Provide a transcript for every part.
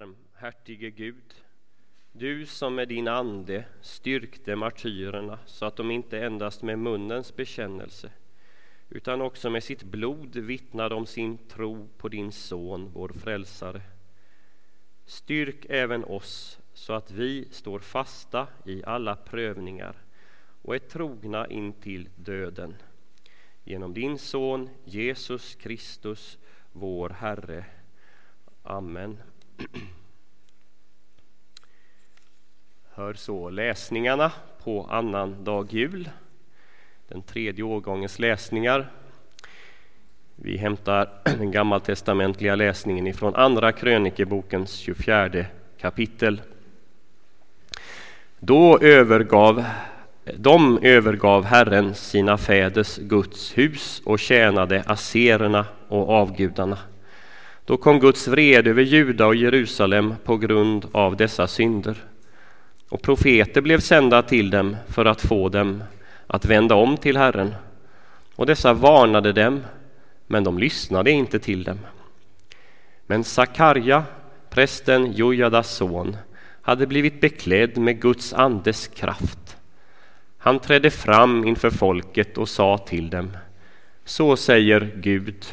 Barmhärtige Gud, du som med din ande styrkte martyrerna så att de inte endast med munnens bekännelse utan också med sitt blod vittnade om sin tro på din son, vår frälsare. Styrk även oss så att vi står fasta i alla prövningar och är trogna in till döden. Genom din son Jesus Kristus, vår Herre. Amen. Hör så läsningarna på annan dag jul, den tredje årgångens läsningar. Vi hämtar den gammaltestamentliga läsningen ifrån Andra krönikebokens 24 kapitel. Då övergav de övergav Herren sina fäders Guds hus och tjänade asererna och avgudarna. Då kom Guds vrede över Juda och Jerusalem på grund av dessa synder. Och profeter blev sända till dem för att få dem att vända om till Herren. Och dessa varnade dem, men de lyssnade inte till dem. Men Sakarja, prästen Jojadas son, hade blivit beklädd med Guds andes kraft. Han trädde fram inför folket och sa till dem, så säger Gud,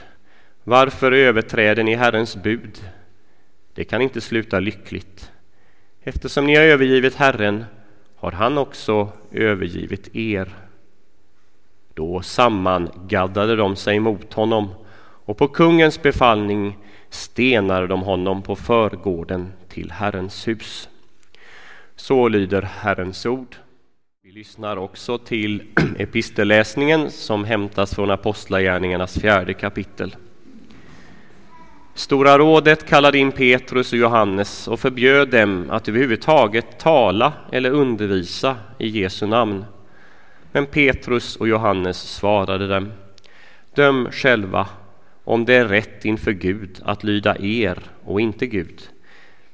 varför överträder ni Herrens bud? Det kan inte sluta lyckligt. Eftersom ni har övergivit Herren har han också övergivit er. Då sammangaddade de sig mot honom och på kungens befallning stenade de honom på förgården till Herrens hus. Så lyder Herrens ord. Vi lyssnar också till epistelläsningen som hämtas från Apostlagärningarnas fjärde kapitel. Stora rådet kallade in Petrus och Johannes och förbjöd dem att överhuvudtaget tala eller undervisa i Jesu namn. Men Petrus och Johannes svarade dem, döm själva om det är rätt inför Gud att lyda er och inte Gud.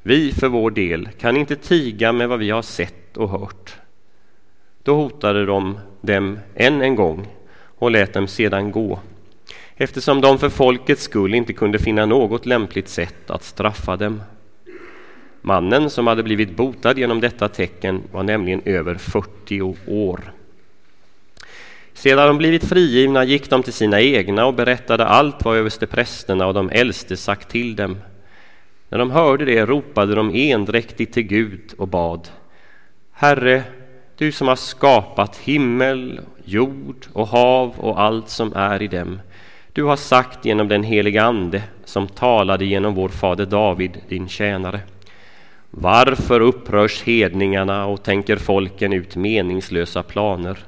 Vi för vår del kan inte tiga med vad vi har sett och hört. Då hotade de dem än en gång och lät dem sedan gå eftersom de för folkets skull inte kunde finna något lämpligt sätt att straffa dem. Mannen som hade blivit botad genom detta tecken var nämligen över 40 år. Sedan de blivit frigivna gick de till sina egna och berättade allt vad översteprästerna och de äldste sagt till dem. När de hörde det ropade de endräktigt till Gud och bad. Herre, du som har skapat himmel, jord och hav och allt som är i dem. Du har sagt genom den heliga Ande som talade genom vår fader David, din tjänare. Varför upprörs hedningarna och tänker folken ut meningslösa planer?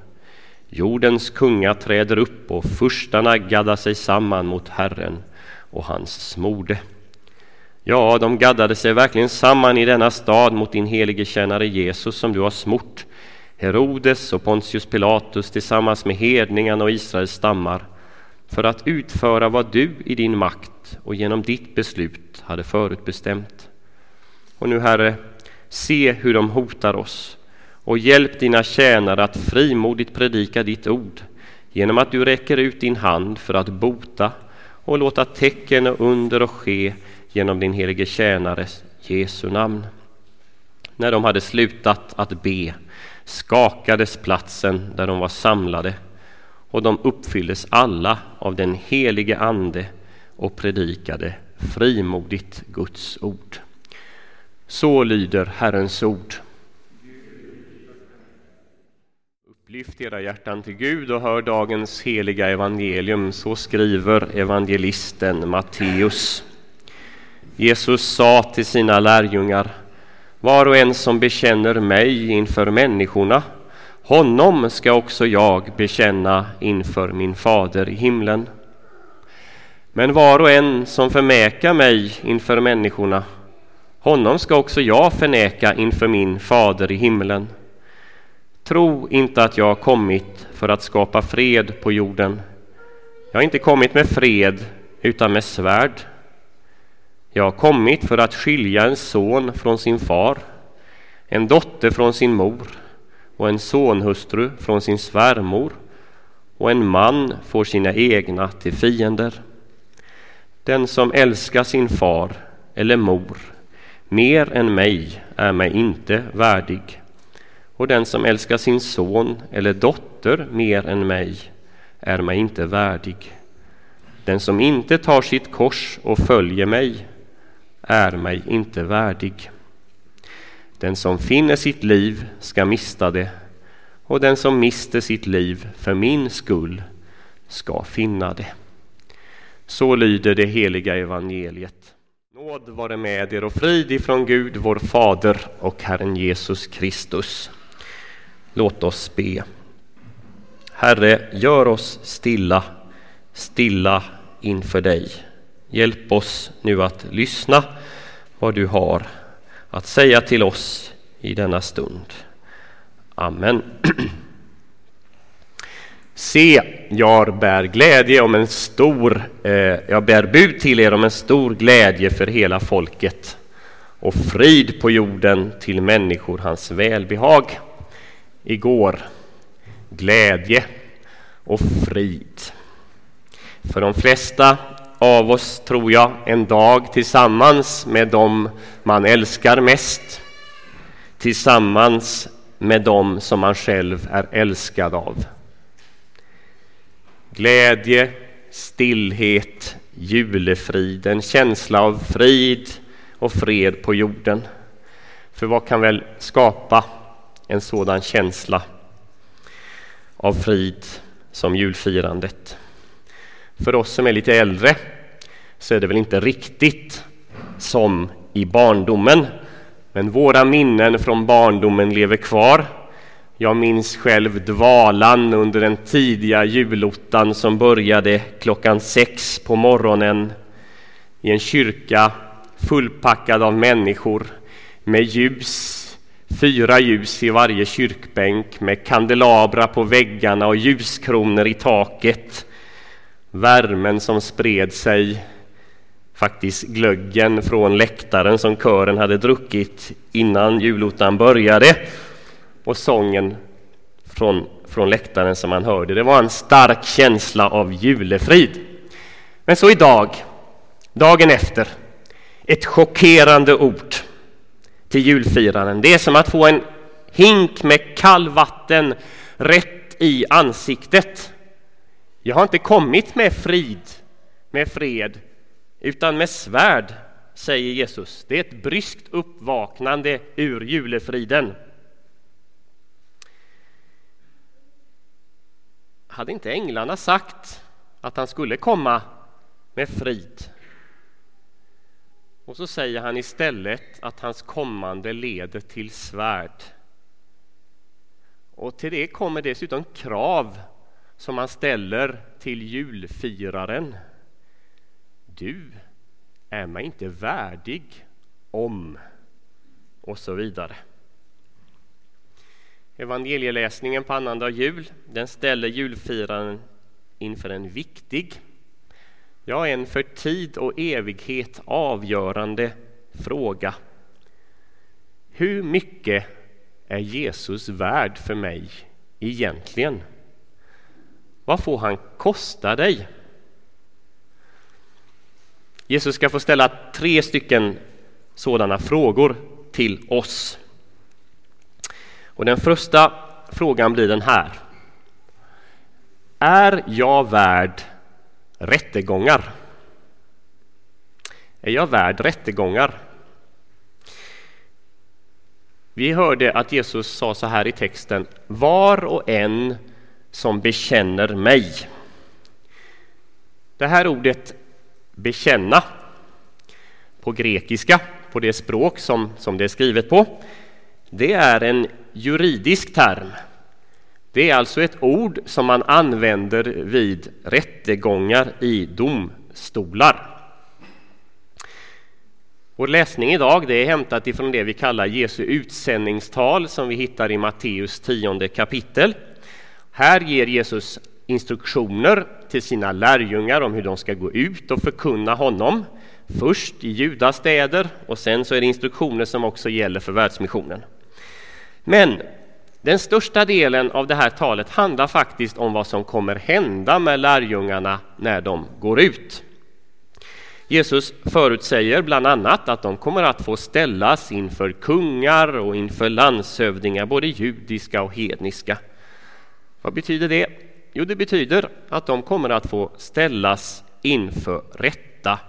Jordens kunga träder upp och furstarna gaddar sig samman mot Herren och hans smorde. Ja, de gaddade sig verkligen samman i denna stad mot din helige tjänare Jesus som du har smort. Herodes och Pontius Pilatus tillsammans med hedningarna och Israels stammar för att utföra vad du i din makt och genom ditt beslut hade förutbestämt. Och nu, Herre, se hur de hotar oss och hjälp dina tjänare att frimodigt predika ditt ord genom att du räcker ut din hand för att bota och låta tecken och under och ske genom din helige tjänares Jesu namn. När de hade slutat att be skakades platsen där de var samlade och de uppfylldes alla av den helige Ande och predikade frimodigt Guds ord. Så lyder Herrens ord. Upplyft era hjärtan till Gud och hör dagens heliga evangelium. Så skriver evangelisten Matteus. Jesus sa till sina lärjungar Var och en som bekänner mig inför människorna honom ska också jag bekänna inför min fader i himlen. Men var och en som förnekar mig inför människorna, honom ska också jag förneka inför min fader i himlen. Tro inte att jag har kommit för att skapa fred på jorden. Jag har inte kommit med fred utan med svärd. Jag har kommit för att skilja en son från sin far, en dotter från sin mor och en sonhustru från sin svärmor och en man får sina egna till fiender. Den som älskar sin far eller mor mer än mig är mig inte värdig. Och den som älskar sin son eller dotter mer än mig är mig inte värdig. Den som inte tar sitt kors och följer mig är mig inte värdig. Den som finner sitt liv ska mista det och den som mister sitt liv för min skull ska finna det. Så lyder det heliga evangeliet. Nåd vare med er och frid ifrån Gud, vår Fader och Herren Jesus Kristus. Låt oss be. Herre, gör oss stilla, stilla inför dig. Hjälp oss nu att lyssna vad du har att säga till oss i denna stund. Amen. Se, jag bär glädje om en stor, eh, jag bär bud till er om en stor glädje för hela folket och frid på jorden till människor hans välbehag. Igår, glädje och frid. För de flesta av oss, tror jag, en dag tillsammans med dem man älskar mest, tillsammans med dem som man själv är älskad av. Glädje, stillhet, julefrid, en känsla av frid och fred på jorden. För vad kan väl skapa en sådan känsla av frid som julfirandet? För oss som är lite äldre så är det väl inte riktigt som i barndomen. Men våra minnen från barndomen lever kvar. Jag minns själv dvalan under den tidiga julottan som började klockan sex på morgonen i en kyrka fullpackad av människor med ljus, fyra ljus i varje kyrkbänk med kandelabra på väggarna och ljuskronor i taket. Värmen som spred sig faktiskt glöggen från läktaren som kören hade druckit innan julottan började och sången från, från läktaren som man hörde. Det var en stark känsla av julefrid. Men så idag, dagen efter, ett chockerande ord till julfiraren. Det är som att få en hink med kallvatten rätt i ansiktet. Jag har inte kommit med frid, med fred, utan med svärd, säger Jesus. Det är ett bryskt uppvaknande ur julefriden. Hade inte änglarna sagt att han skulle komma med frid? Och så säger han istället att hans kommande leder till svärd. Och till det kommer dessutom krav som man ställer till julfiraren. Du är mig inte värdig om och så vidare. Evangelieläsningen på annandag jul den ställer julfiraren inför en viktig, ja, en för tid och evighet avgörande fråga. Hur mycket är Jesus värd för mig egentligen? Vad får han kosta dig? Jesus ska få ställa tre stycken sådana frågor till oss. Och den första frågan blir den här. Är jag värd rättegångar? Är jag värd rättegångar? Vi hörde att Jesus sa så här i texten. Var och en som bekänner mig. Det här ordet bekänna på grekiska, på det språk som, som det är skrivet på, det är en juridisk term. Det är alltså ett ord som man använder vid rättegångar i domstolar. Vår läsning idag det är hämtat ifrån det vi kallar Jesu utsändningstal som vi hittar i Matteus tionde kapitel. Här ger Jesus instruktioner till sina lärjungar om hur de ska gå ut och förkunna honom. Först i Judas städer och sen så är det instruktioner som också gäller för världsmissionen. Men den största delen av det här talet handlar faktiskt om vad som kommer hända med lärjungarna när de går ut. Jesus förutsäger bland annat att de kommer att få ställas inför kungar och inför landshövdingar, både judiska och hedniska. Vad betyder det? Jo, det betyder att de kommer att få ställas inför rätta.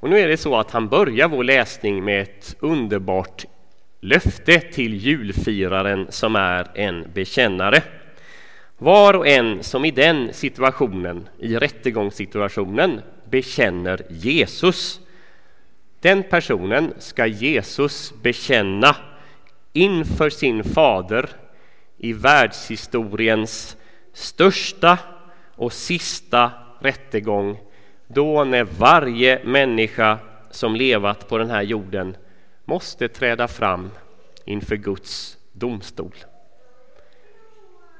Och nu är det så att han börjar vår läsning med ett underbart löfte till julfiraren som är en bekännare. Var och en som i den situationen, i rättegångssituationen, bekänner Jesus, den personen ska Jesus bekänna inför sin fader i världshistoriens största och sista rättegång, då när varje människa som levat på den här jorden måste träda fram inför Guds domstol.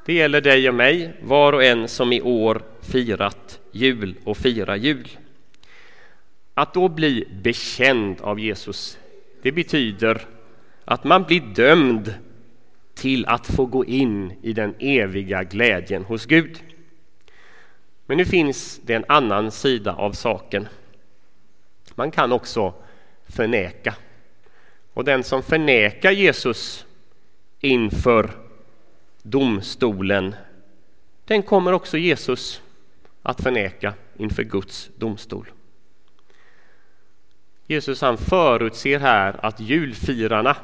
Det gäller dig och mig, var och en som i år firat jul och firar jul. Att då bli bekänd av Jesus, det betyder att man blir dömd till att få gå in i den eviga glädjen hos Gud. Men nu finns det en annan sida av saken. Man kan också förneka. Och den som förnekar Jesus inför domstolen, den kommer också Jesus att förneka inför Guds domstol. Jesus han förutser här att julfirarna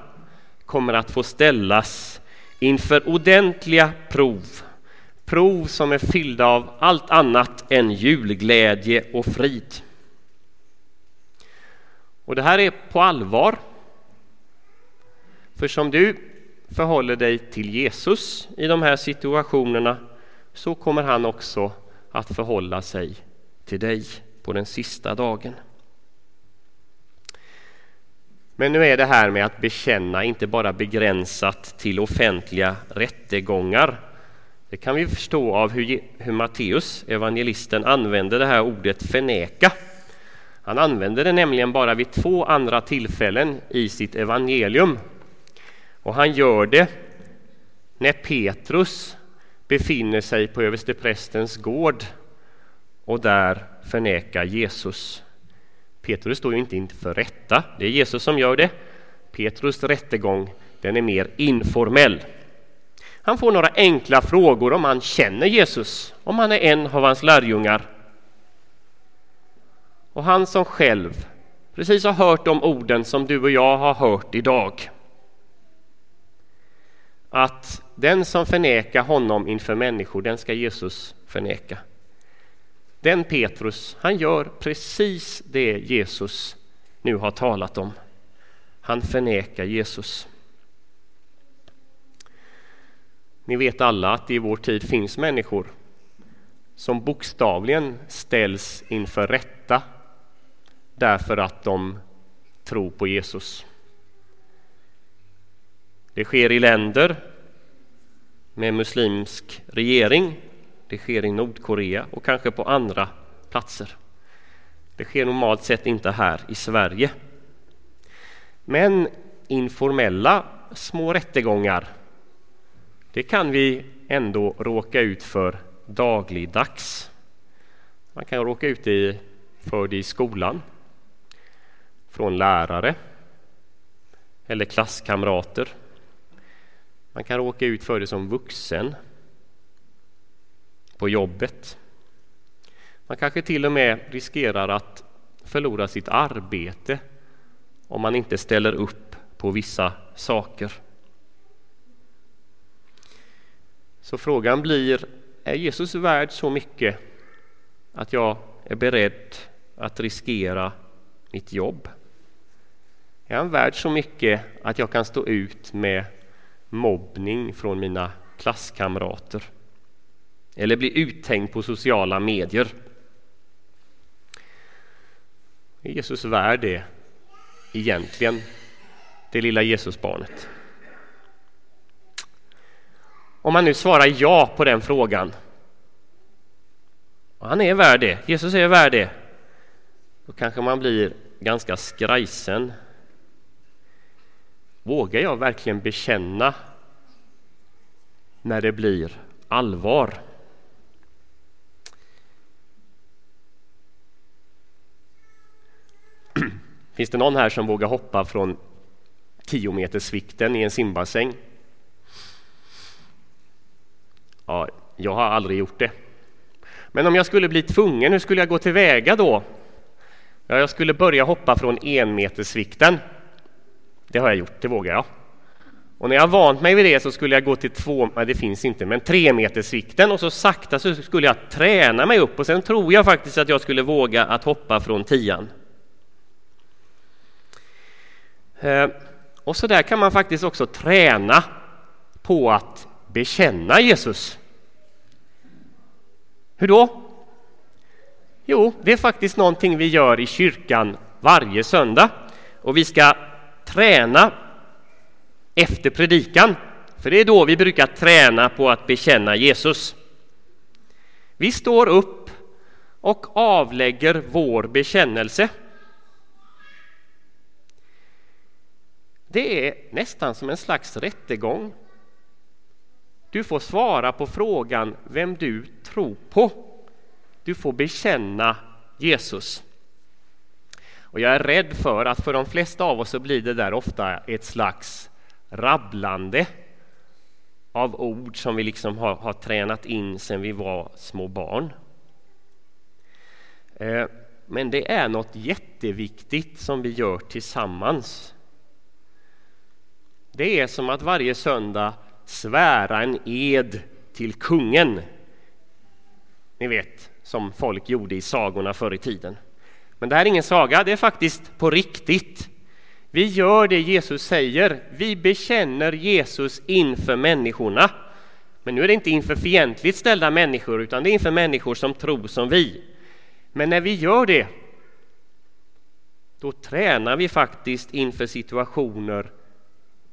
kommer att få ställas inför ordentliga prov. Prov som är fyllda av allt annat än julglädje och frid. Och det här är på allvar. För som du förhåller dig till Jesus i de här situationerna så kommer han också att förhålla sig till dig på den sista dagen. Men nu är det här med att bekänna inte bara begränsat till offentliga rättegångar. Det kan vi förstå av hur, hur Matteus, evangelisten, använder det här ordet förneka. Han använder det nämligen bara vid två andra tillfällen i sitt evangelium. Och han gör det när Petrus befinner sig på översteprästens gård och där förnekar Jesus. Petrus står ju inte inför rätta, det är Jesus som gör det. Petrus rättegång den är mer informell. Han får några enkla frågor om han känner Jesus, om han är en av hans lärjungar. Och han som själv precis har hört de orden som du och jag har hört idag. Att den som förnekar honom inför människor, den ska Jesus förneka. Den Petrus, han gör precis det Jesus nu har talat om. Han förnekar Jesus. Ni vet alla att det i vår tid finns människor som bokstavligen ställs inför rätta därför att de tror på Jesus. Det sker i länder med muslimsk regering det sker i Nordkorea och kanske på andra platser. Det sker normalt sett inte här i Sverige. Men informella små rättegångar, det kan vi ändå råka ut för dagligdags. Man kan råka ut för det i skolan, från lärare eller klasskamrater. Man kan råka ut för det som vuxen på jobbet. Man kanske till och med riskerar att förlora sitt arbete om man inte ställer upp på vissa saker. Så frågan blir, är Jesus värd så mycket att jag är beredd att riskera mitt jobb? Är han värd så mycket att jag kan stå ut med mobbning från mina klasskamrater? Eller bli uthängd på sociala medier. Är Jesus värd det egentligen, det lilla Jesusbarnet? Om man nu svarar ja på den frågan, och han är värd det, Jesus är värd det, då kanske man blir ganska skrajsen. Vågar jag verkligen bekänna när det blir allvar? Finns det någon här som vågar hoppa från 10 meters svikten i en simbassäng? Ja, jag har aldrig gjort det. Men om jag skulle bli tvungen, hur skulle jag gå tillväga då? Ja, jag skulle börja hoppa från enmetersvikten. Det har jag gjort, det vågar jag. Och när jag vant mig vid det så skulle jag gå till två, nej det finns inte, men tremetersvikten och så sakta så skulle jag träna mig upp och sen tror jag faktiskt att jag skulle våga att hoppa från tian. Eh, Eh, och så där kan man faktiskt också träna på att bekänna Jesus. Hur då? Jo, det är faktiskt någonting vi gör i kyrkan varje söndag och vi ska träna efter predikan, för det är då vi brukar träna på att bekänna Jesus. Vi står upp och avlägger vår bekännelse. Det är nästan som en slags rättegång. Du får svara på frågan vem du tror på. Du får bekänna Jesus. Och jag är rädd för att för de flesta av oss så blir det där ofta ett slags rabblande av ord som vi liksom har, har tränat in sedan vi var små barn. Eh, men det är något jätteviktigt som vi gör tillsammans. Det är som att varje söndag svära en ed till kungen. Ni vet, som folk gjorde i sagorna förr i tiden. Men det här är ingen saga, det är faktiskt på riktigt. Vi gör det Jesus säger. Vi bekänner Jesus inför människorna. Men nu är det inte inför fientligt ställda människor, utan det är inför människor som tror som vi. Men när vi gör det, då tränar vi faktiskt inför situationer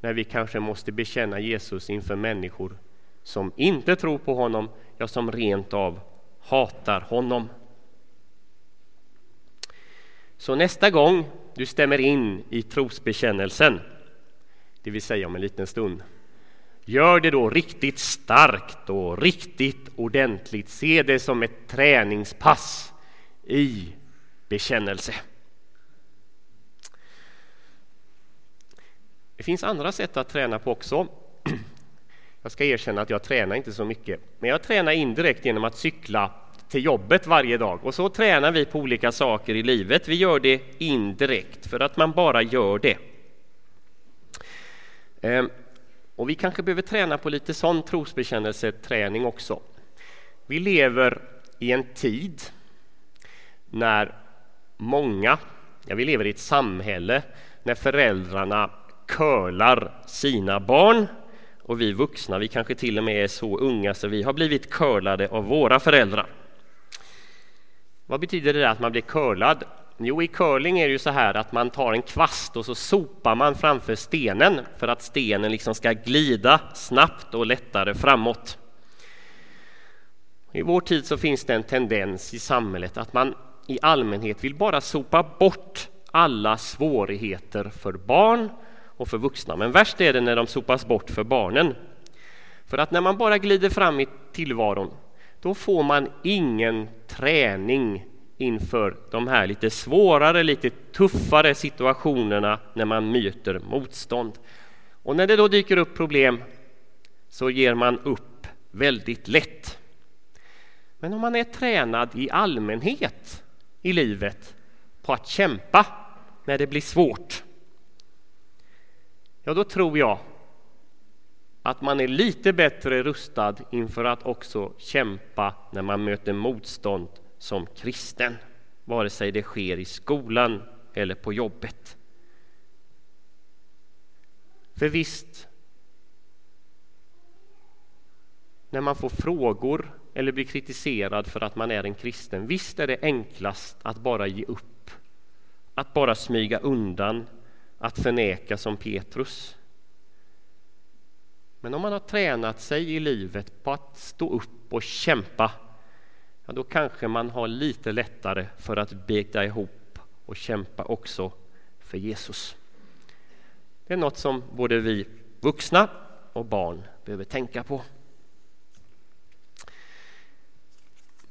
när vi kanske måste bekänna Jesus inför människor som inte tror på honom, ja, som rent av hatar honom. Så nästa gång du stämmer in i trosbekännelsen, det vill säga om en liten stund, gör det då riktigt starkt och riktigt ordentligt. Se det som ett träningspass i bekännelse. Det finns andra sätt att träna på också. Jag ska erkänna att jag tränar inte så mycket, men jag tränar indirekt genom att cykla till jobbet varje dag och så tränar vi på olika saker i livet. Vi gör det indirekt för att man bara gör det. Ehm, och vi kanske behöver träna på lite sån trosbekännelseträning också. Vi lever i en tid när många, ja vi lever i ett samhälle när föräldrarna curlar sina barn och vi vuxna, vi kanske till och med är så unga så vi har blivit curlade av våra föräldrar. Vad betyder det att man blir curlad? Jo, i curling är det ju så här att man tar en kvast och så sopar man framför stenen för att stenen liksom ska glida snabbt och lättare framåt. I vår tid så finns det en tendens i samhället att man i allmänhet vill bara sopa bort alla svårigheter för barn och för vuxna. Men värst är det när de sopas bort för barnen. För att när man bara glider fram i tillvaron då får man ingen träning inför de här lite svårare, lite tuffare situationerna när man möter motstånd. Och när det då dyker upp problem så ger man upp väldigt lätt. Men om man är tränad i allmänhet i livet på att kämpa när det blir svårt, ja då tror jag att man är lite bättre rustad inför att också kämpa när man möter motstånd som kristen, vare sig det sker i skolan eller på jobbet. För visst, när man får frågor eller blir kritiserad för att man är en kristen, visst är det enklast att bara ge upp, att bara smyga undan, att förneka som Petrus. Men om man har tränat sig i livet på att stå upp och kämpa, ja, då kanske man har lite lättare för att bita ihop och kämpa också för Jesus. Det är något som både vi vuxna och barn behöver tänka på.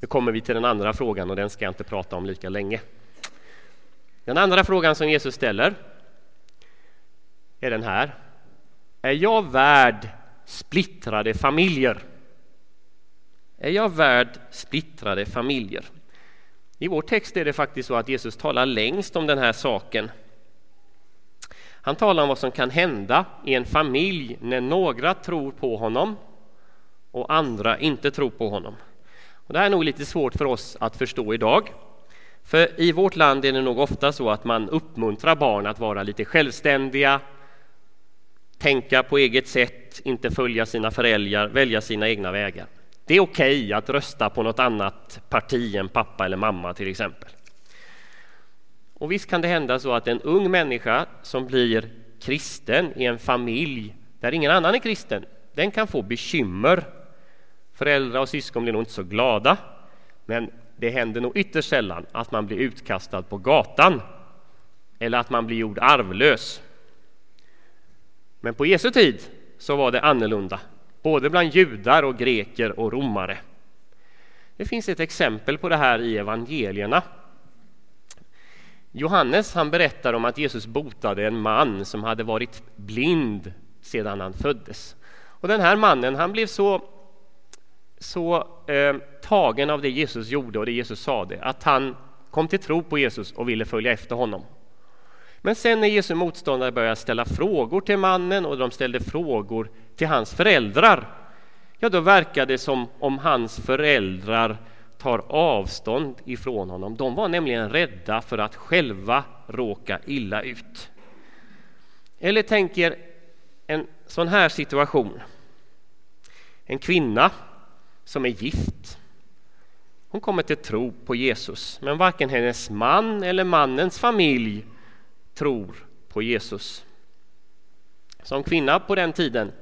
Nu kommer vi till den andra frågan och den ska jag inte prata om lika länge. Den andra frågan som Jesus ställer är den här. Är jag värd splittrade familjer? Är jag värd splittrade familjer? I vår text är det faktiskt så att Jesus talar längst om den här saken. Han talar om vad som kan hända i en familj när några tror på honom och andra inte tror på honom. Och det här är nog lite svårt för oss att förstå idag. För i vårt land är det nog ofta så att man uppmuntrar barn att vara lite självständiga, tänka på eget sätt, inte följa sina föräldrar, välja sina egna vägar. Det är okej okay att rösta på något annat parti än pappa eller mamma till exempel. Och visst kan det hända så att en ung människa som blir kristen i en familj där ingen annan är kristen, den kan få bekymmer. Föräldrar och syskon blir nog inte så glada, men det händer nog ytterst sällan att man blir utkastad på gatan eller att man blir gjord arvlös. Men på Jesu tid så var det annorlunda, både bland judar och greker och romare. Det finns ett exempel på det här i evangelierna. Johannes han berättar om att Jesus botade en man som hade varit blind sedan han föddes. Och den här mannen han blev så, så eh, tagen av det Jesus gjorde och det Jesus sade att han kom till tro på Jesus och ville följa efter honom. Men sen när Jesu motståndare började ställa frågor till mannen och de ställde frågor till hans föräldrar, ja då verkade det som om hans föräldrar tar avstånd ifrån honom. De var nämligen rädda för att själva råka illa ut. Eller tänk er en sån här situation. En kvinna som är gift. Hon kommer till tro på Jesus, men varken hennes man eller mannens familj tror på Jesus. Som kvinna på den tiden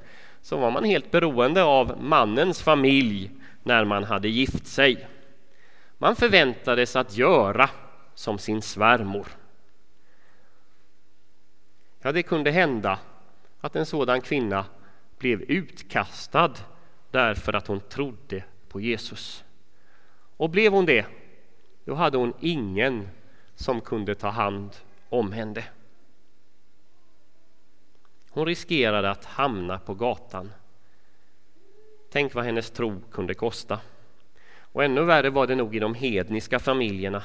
så var man helt beroende av mannens familj när man hade gift sig. Man förväntades att göra som sin svärmor. Ja, det kunde hända att en sådan kvinna blev utkastad därför att hon trodde på Jesus. Och blev hon det, då hade hon ingen som kunde ta hand om henne. Hon riskerade att hamna på gatan. Tänk vad hennes tro kunde kosta. Och ännu värre var det nog i de hedniska familjerna.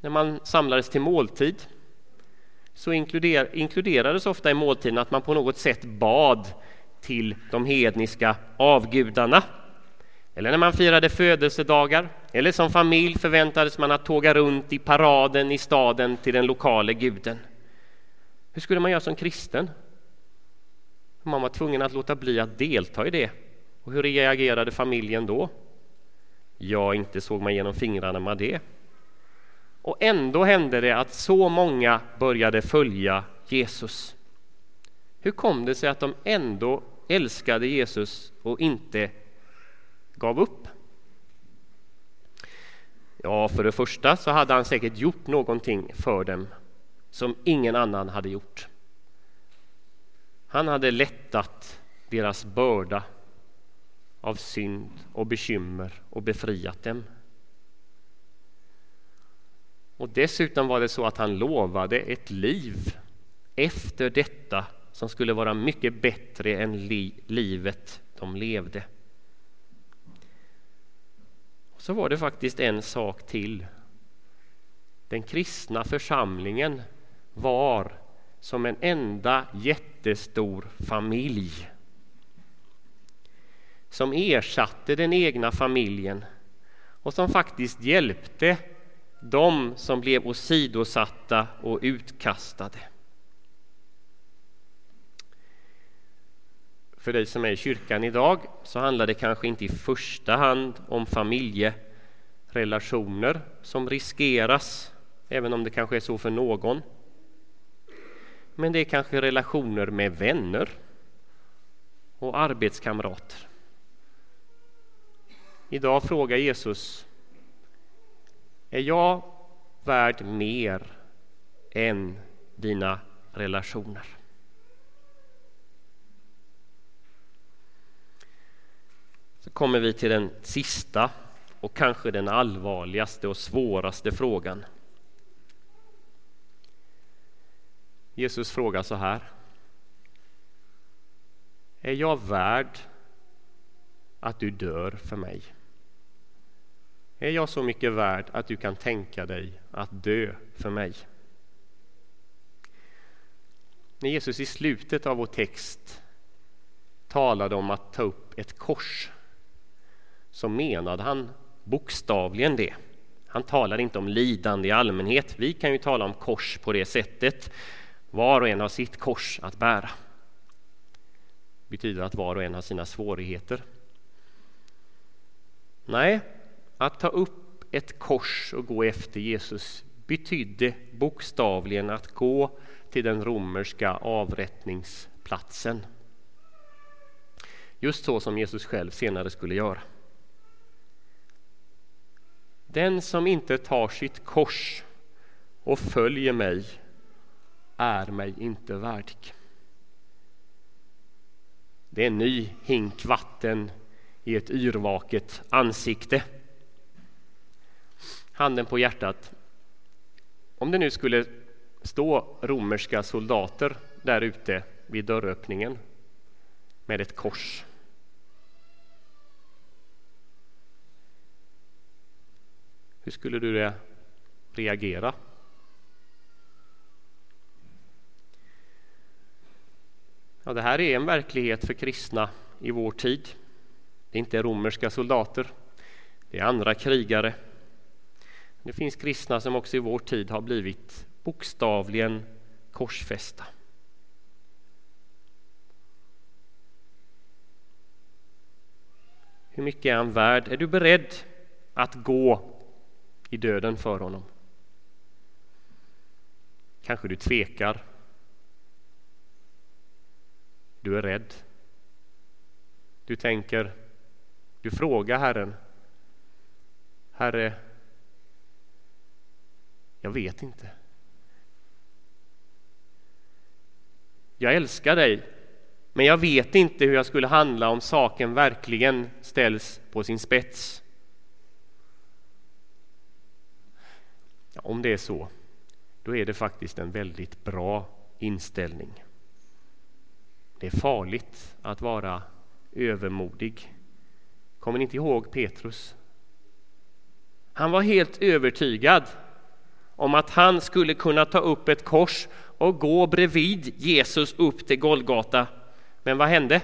När man samlades till måltid så inkluderades ofta i måltiden att man på något sätt bad till de hedniska avgudarna. Eller när man firade födelsedagar, eller som familj förväntades man att tåga runt i paraden i staden till den lokale guden. Hur skulle man göra som kristen? Man var tvungen att låta bli att delta i det och hur reagerade familjen då? Ja, inte såg man genom fingrarna med det. Och ändå hände det att så många började följa Jesus. Hur kom det sig att de ändå älskade Jesus och inte gav upp? Ja, för det första så hade han säkert gjort någonting för dem som ingen annan hade gjort. Han hade lättat deras börda av synd och bekymmer och befriat dem. Och dessutom var det så att han lovade ett liv efter detta som skulle vara mycket bättre än li livet de levde. Så var det faktiskt en sak till. Den kristna församlingen var som en enda jättestor familj som ersatte den egna familjen och som faktiskt hjälpte dem som blev åsidosatta och utkastade. För dig som är i kyrkan idag så handlar det kanske inte i första hand om familjerelationer som riskeras, även om det kanske är så för någon. Men det är kanske relationer med vänner och arbetskamrater. Idag frågar Jesus Är jag värd mer än dina relationer? så kommer vi till den sista och kanske den allvarligaste och svåraste frågan. Jesus frågar så här. Är jag värd att du dör för mig? Är jag så mycket värd att du kan tänka dig att dö för mig? När Jesus i slutet av vår text talade om att ta upp ett kors så menade han bokstavligen det. Han talade inte om lidande i allmänhet. Vi kan ju tala om kors på det sättet. Var och en har sitt kors att bära. Det betyder att var och en har sina svårigheter. Nej, att ta upp ett kors och gå efter Jesus betydde bokstavligen att gå till den romerska avrättningsplatsen. Just så som Jesus själv senare skulle göra. Den som inte tar sitt kors och följer mig är mig inte värdig. Det är en ny hink vatten i ett yrvaket ansikte. Handen på hjärtat. Om det nu skulle stå romerska soldater där ute vid dörröppningen med ett kors. Hur skulle du reagera? Ja, det här är en verklighet för kristna i vår tid. Det är inte romerska soldater, det är andra krigare. Det finns kristna som också i vår tid har blivit bokstavligen korsfästa. Hur mycket är han värd? Är du beredd att gå i döden för honom? Kanske du tvekar. Du är rädd. Du tänker, du frågar Herren. Herre, jag vet inte. Jag älskar dig, men jag vet inte hur jag skulle handla om saken verkligen ställs på sin spets. Ja, om det är så, då är det faktiskt en väldigt bra inställning. Det är farligt att vara övermodig. Kommer ni inte ihåg Petrus? Han var helt övertygad om att han skulle kunna ta upp ett kors och gå bredvid Jesus upp till Golgata. Men vad hände?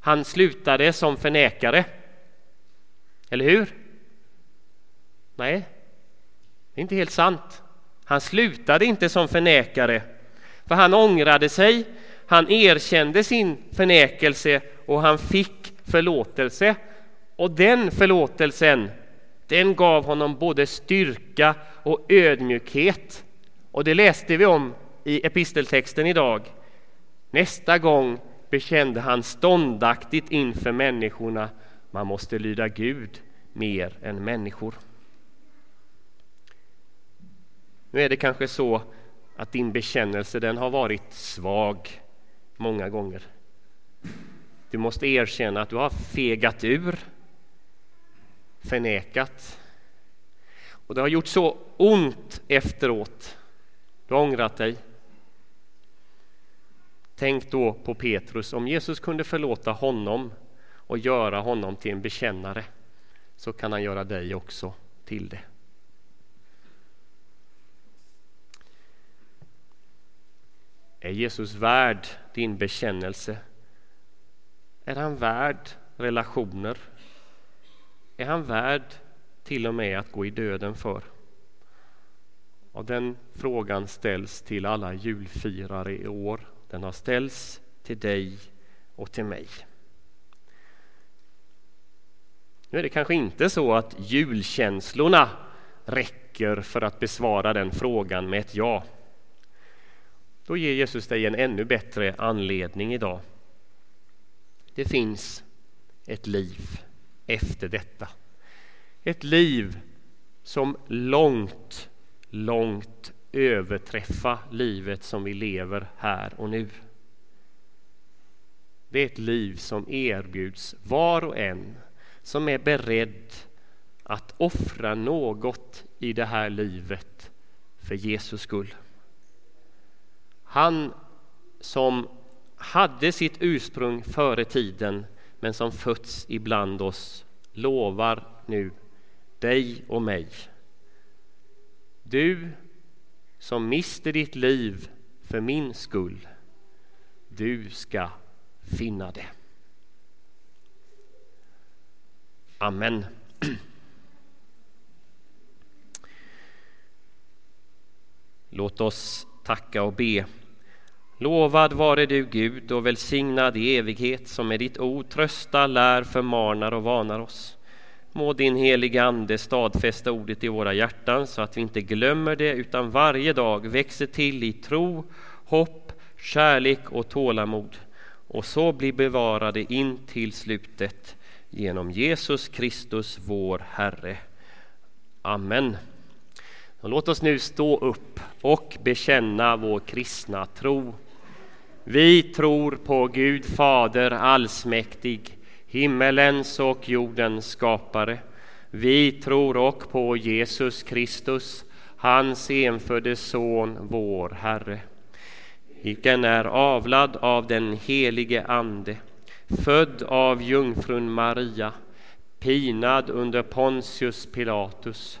Han slutade som förnekare. Eller hur? Nej, det är inte helt sant. Han slutade inte som förnekare, för han ångrade sig, han erkände sin förnekelse och han fick förlåtelse. Och den förlåtelsen, den gav honom både styrka och ödmjukhet. Och det läste vi om i episteltexten idag. Nästa gång bekände han ståndaktigt inför människorna man måste lyda Gud mer än människor. Nu är det kanske så att din bekännelse den har varit svag många gånger. Du måste erkänna att du har fegat ur, förnekat. Och det har gjort så ont efteråt. Du har ångrat dig. Tänk då på Petrus, om Jesus kunde förlåta honom och göra honom till en bekännare så kan han göra dig också till det. Är Jesus värd din bekännelse? Är han värd relationer? Är han värd till och med att gå i döden för? Och den frågan ställs till alla julfirare i år. Den har ställts till dig och till mig. Nu är det kanske inte så att julkänslorna räcker för att besvara den frågan med ett ja. Då ger Jesus dig en ännu bättre anledning idag. Det finns ett liv efter detta. Ett liv som långt, långt överträffar livet som vi lever här och nu. Det är ett liv som erbjuds var och en som är beredd att offra något i det här livet för Jesus skull. Han som hade sitt ursprung före tiden men som fötts ibland oss lovar nu dig och mig. Du som mister ditt liv för min skull, du ska finna det. Amen. Låt oss tacka och be. Lovad vare du Gud och välsignad i evighet som med ditt ord tröstar, lär, förmanar och varnar oss. Må din heliga Ande stadfästa ordet i våra hjärtan så att vi inte glömmer det utan varje dag växer till i tro, hopp, kärlek och tålamod och så blir bevarade in till slutet genom Jesus Kristus, vår Herre. Amen låt oss nu stå upp och bekänna vår kristna tro. Vi tror på Gud Fader allsmäktig, himmelens och jordens skapare. Vi tror och på Jesus Kristus, hans enfödde Son, vår Herre, vilken är avlad av den helige Ande, född av jungfrun Maria, pinad under Pontius Pilatus,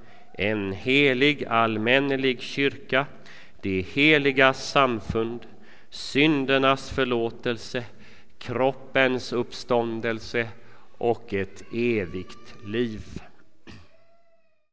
en helig allmännelig kyrka, det heliga samfund, syndernas förlåtelse, kroppens uppståndelse och ett evigt liv.